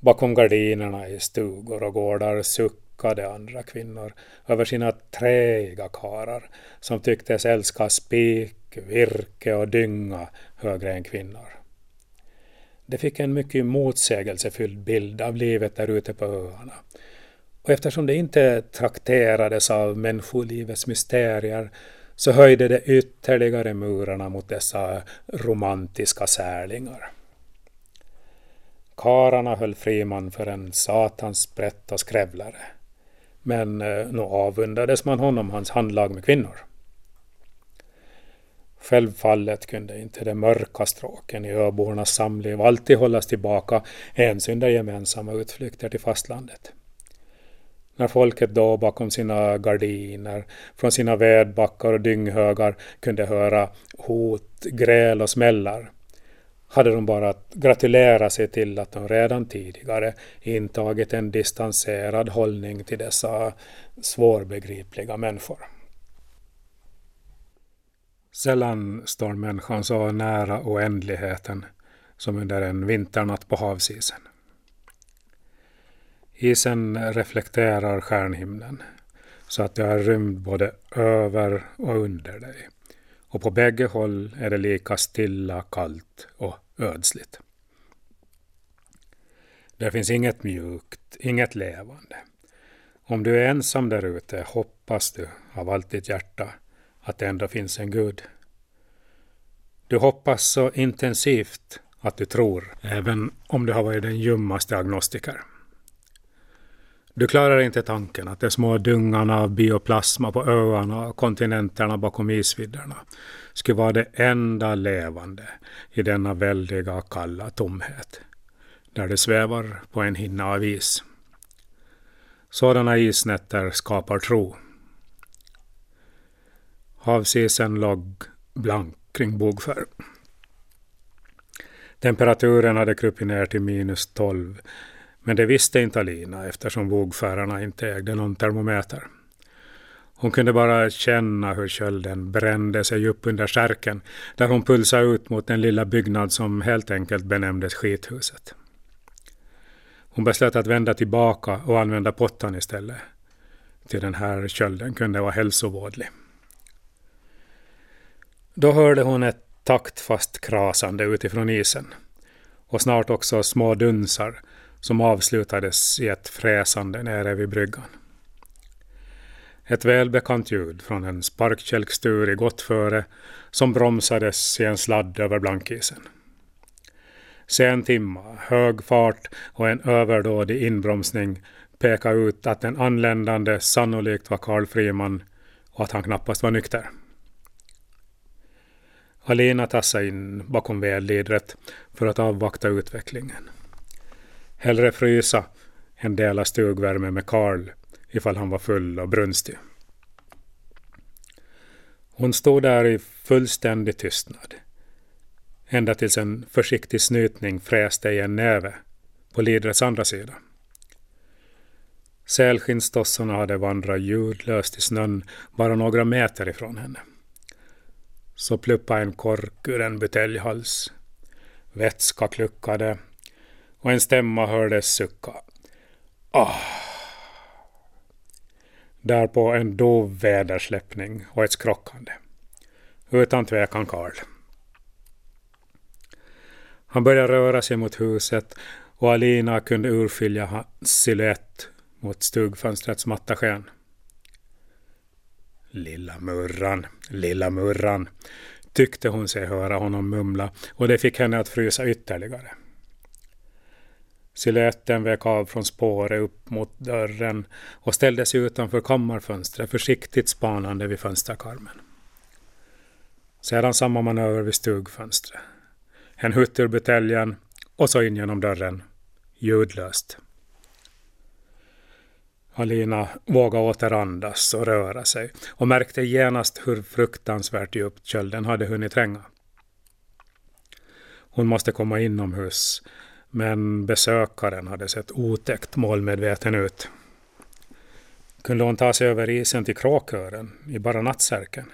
Bakom gardinerna i stugor och gårdar suckade andra kvinnor över sina träiga karar som tycktes älska spik, virke och dynga högre än kvinnor. Det fick en mycket motsägelsefylld bild av livet där ute på öarna. Och eftersom det inte trakterades av människolivets mysterier så höjde det ytterligare murarna mot dessa romantiska särlingar. Kararna höll Friman för en satans sprätt och skrävlare. Men eh, nog avundades man honom hans handlag med kvinnor. Självfallet kunde inte de mörka stråken i öbornas samliv alltid hållas tillbaka ens under gemensamma utflykter till fastlandet. När folket då bakom sina gardiner, från sina vedbackar och dynghögar kunde höra hot, gräl och smällar hade de bara att gratulera sig till att de redan tidigare intagit en distanserad hållning till dessa svårbegripliga människor. Sällan står människan så nära oändligheten som under en vinternatt på havsisen. Isen reflekterar stjärnhimlen så att det är rymd både över och under dig. Och på bägge håll är det lika stilla, kallt och ödsligt. Det finns inget mjukt, inget levande. Om du är ensam där ute hoppas du av allt ditt hjärta att det ändå finns en Gud. Du hoppas så intensivt att du tror, även om du har varit den ljummaste agnostiker. Du klarar inte tanken att de små dungarna av bioplasma på öarna och kontinenterna bakom isvidderna skulle vara det enda levande i denna väldiga kalla tomhet, där det svävar på en hinna av is. Sådana isnätter skapar tro. Havsisen låg blank kring Bogfär. Temperaturen hade krupit ner till minus 12 men det visste inte Alina eftersom vågfärarna inte ägde någon termometer. Hon kunde bara känna hur kölden brände sig upp under skärken där hon pulsade ut mot den lilla byggnad som helt enkelt benämndes skithuset. Hon beslöt att vända tillbaka och använda pottan istället. Till den här kölden kunde vara hälsovådlig. Då hörde hon ett taktfast krasande utifrån isen och snart också små dunsar som avslutades i ett fräsande nere vid bryggan. Ett välbekant ljud från en sparkkälkstur i gott före som bromsades i en sladd över blankisen. Sen timma, hög fart och en överdådig inbromsning pekade ut att den anländande sannolikt var Karl Friman och att han knappast var nykter. Alina tassade in bakom vedlidret för att avvakta utvecklingen. Hellre frysa än dela stugvärme med Karl ifall han var full och brunstig. Hon stod där i fullständig tystnad. Ända tills en försiktig snytning fräste i en näve på lidrets andra sida. Sälskinnstossarna hade vandrat ljudlöst i snön bara några meter ifrån henne. Så pluppade en kork ur en buteljhals. Vätska kluckade och en stämma hördes sucka. Ah. Därpå en dov vädersläppning och ett skrockande. Utan tvekan Karl. Han började röra sig mot huset och Alina kunde urskilja hans siluett mot stugfönstrets matta sken. Lilla murran, lilla murran, tyckte hon sig höra honom mumla och det fick henne att frysa ytterligare. Siluetten vek av från spåret upp mot dörren och ställde sig utanför kammarfönstret försiktigt spanande vid fönsterkarmen. Sedan samma manöver vid stugfönstret. En hutt ur buteljen och så in genom dörren. Ljudlöst. Alina vågade återandas och röra sig och märkte genast hur fruktansvärt djupt kölden hade hunnit tränga. Hon måste komma inomhus men besökaren hade sett otäckt målmedveten ut. Kunde hon ta sig över isen till kråkören i bara nattsärken?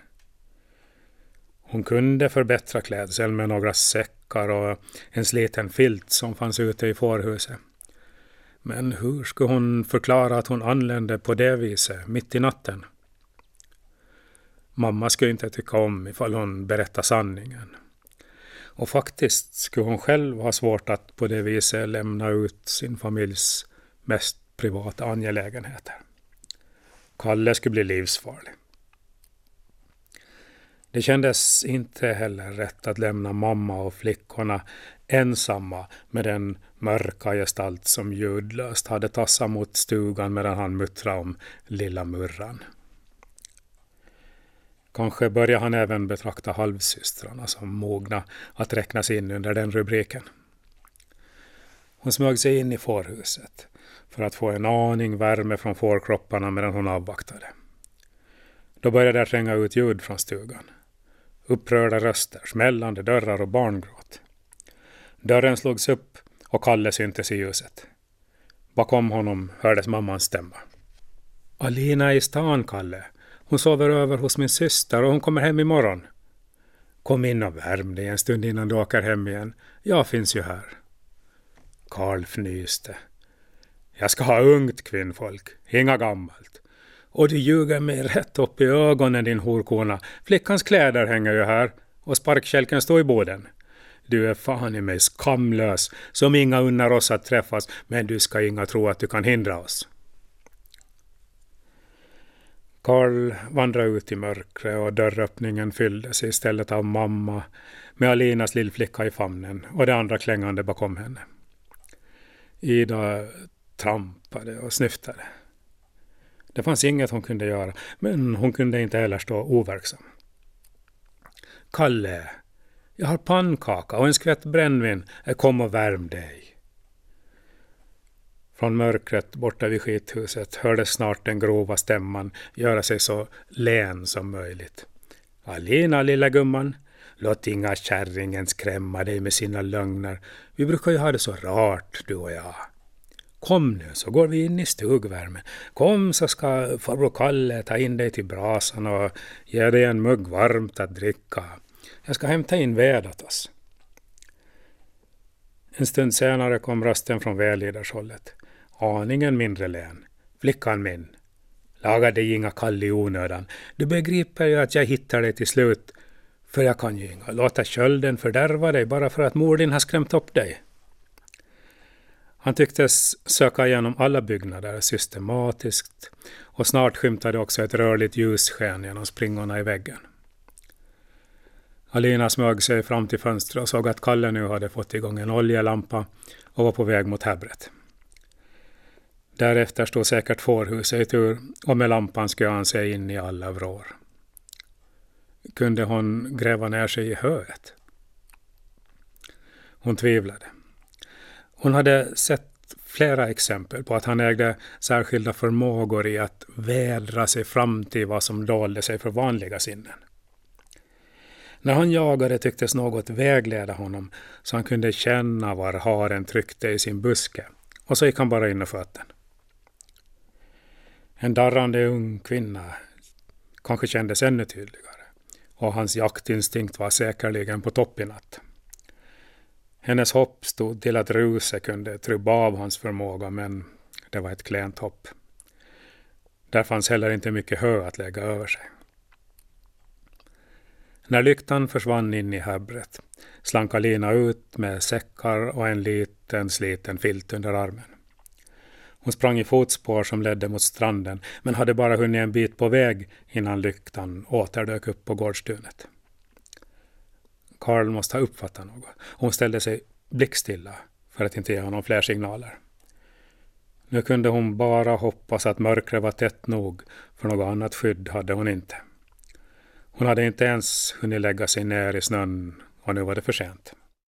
Hon kunde förbättra klädseln med några säckar och en sliten filt som fanns ute i fårhuset. Men hur skulle hon förklara att hon anlände på det viset, mitt i natten? Mamma skulle inte tycka om ifall hon berättade sanningen. Och faktiskt skulle hon själv ha svårt att på det viset lämna ut sin familjs mest privata angelägenheter. Kalle skulle bli livsfarlig. Det kändes inte heller rätt att lämna mamma och flickorna ensamma med den mörka gestalt som ljudlöst hade tassat mot stugan medan han muttrade om lilla Murran. Kanske börjar han även betrakta halvsystrarna som mogna att räknas in under den rubriken. Hon smög sig in i fårhuset för att få en aning värme från fårkropparna medan hon avvaktade. Då började det tränga ut ljud från stugan. Upprörda röster, smällande dörrar och barngråt. Dörren slogs upp och Kalle syntes i ljuset. Bakom honom hördes mammans stämma. Alina är i stan, Kalle. Hon sover över hos min syster och hon kommer hem imorgon. Kom in och värm dig en stund innan du åker hem igen. Jag finns ju här. Karl fnyste. Jag ska ha ungt kvinnfolk, inga gammalt. Och du ljuger mig rätt upp i ögonen din horkona. Flickans kläder hänger ju här och sparkkälken står i boden. Du är fan i mig skamlös, som inga unnar oss att träffas, men du ska inga tro att du kan hindra oss. Karl vandrade ut i mörkret och dörröppningen fylldes istället av mamma med Alinas lillflicka i famnen och det andra klängande bakom henne. Ida trampade och snyftade. Det fanns inget hon kunde göra, men hon kunde inte heller stå overksam. Kalle, jag har pannkaka och en skvätt brännvin. Kom och värm dig. Från mörkret borta vid skithuset hördes snart den grova stämman göra sig så len som möjligt. Alina, lilla gumman, låt inga kärringen skrämma dig med sina lögner. Vi brukar ju ha det så rart, du och jag. Kom nu så går vi in i stugvärmen. Kom så ska farbror Kalle ta in dig till brasan och ge dig en mugg varmt att dricka. Jag ska hämta in ved åt oss. En stund senare kom rösten från vällidershållet. Aningen mindre län. Flickan min. Laga dig inga kall i onödan. Du begriper ju att jag hittar dig till slut. För jag kan ju inga låta kölden fördärva dig bara för att mor din har skrämt upp dig. Han tycktes söka igenom alla byggnader systematiskt och snart skymtade också ett rörligt ljussken genom springorna i väggen. Alina smög sig fram till fönstret och såg att Kalle nu hade fått igång en oljelampa och var på väg mot häbret. Därefter stod säkert fårhuset i tur och med lampan skulle han se in i alla vrår. Kunde hon gräva ner sig i höet? Hon tvivlade. Hon hade sett flera exempel på att han ägde särskilda förmågor i att vädra sig fram till vad som dolde sig för vanliga sinnen. När han jagade tycktes något vägleda honom så han kunde känna var haren tryckte i sin buske och så gick han bara in och sköt den. En darrande ung kvinna kanske kändes ännu tydligare och hans jaktinstinkt var säkerligen på topp i natt. Hennes hopp stod till att Ruse kunde trubba av hans förmåga men det var ett klent hopp. Där fanns heller inte mycket hö att lägga över sig. När lyktan försvann in i häbbret slank Alina ut med säckar och en liten sliten filt under armen. Hon sprang i fotspår som ledde mot stranden men hade bara hunnit en bit på väg innan lyktan åter dök upp på gårdstunet. Karl måste ha uppfattat något. Hon ställde sig blickstilla för att inte ge honom fler signaler. Nu kunde hon bara hoppas att mörkret var tätt nog, för något annat skydd hade hon inte. Hon hade inte ens hunnit lägga sig ner i snön och nu var det för sent.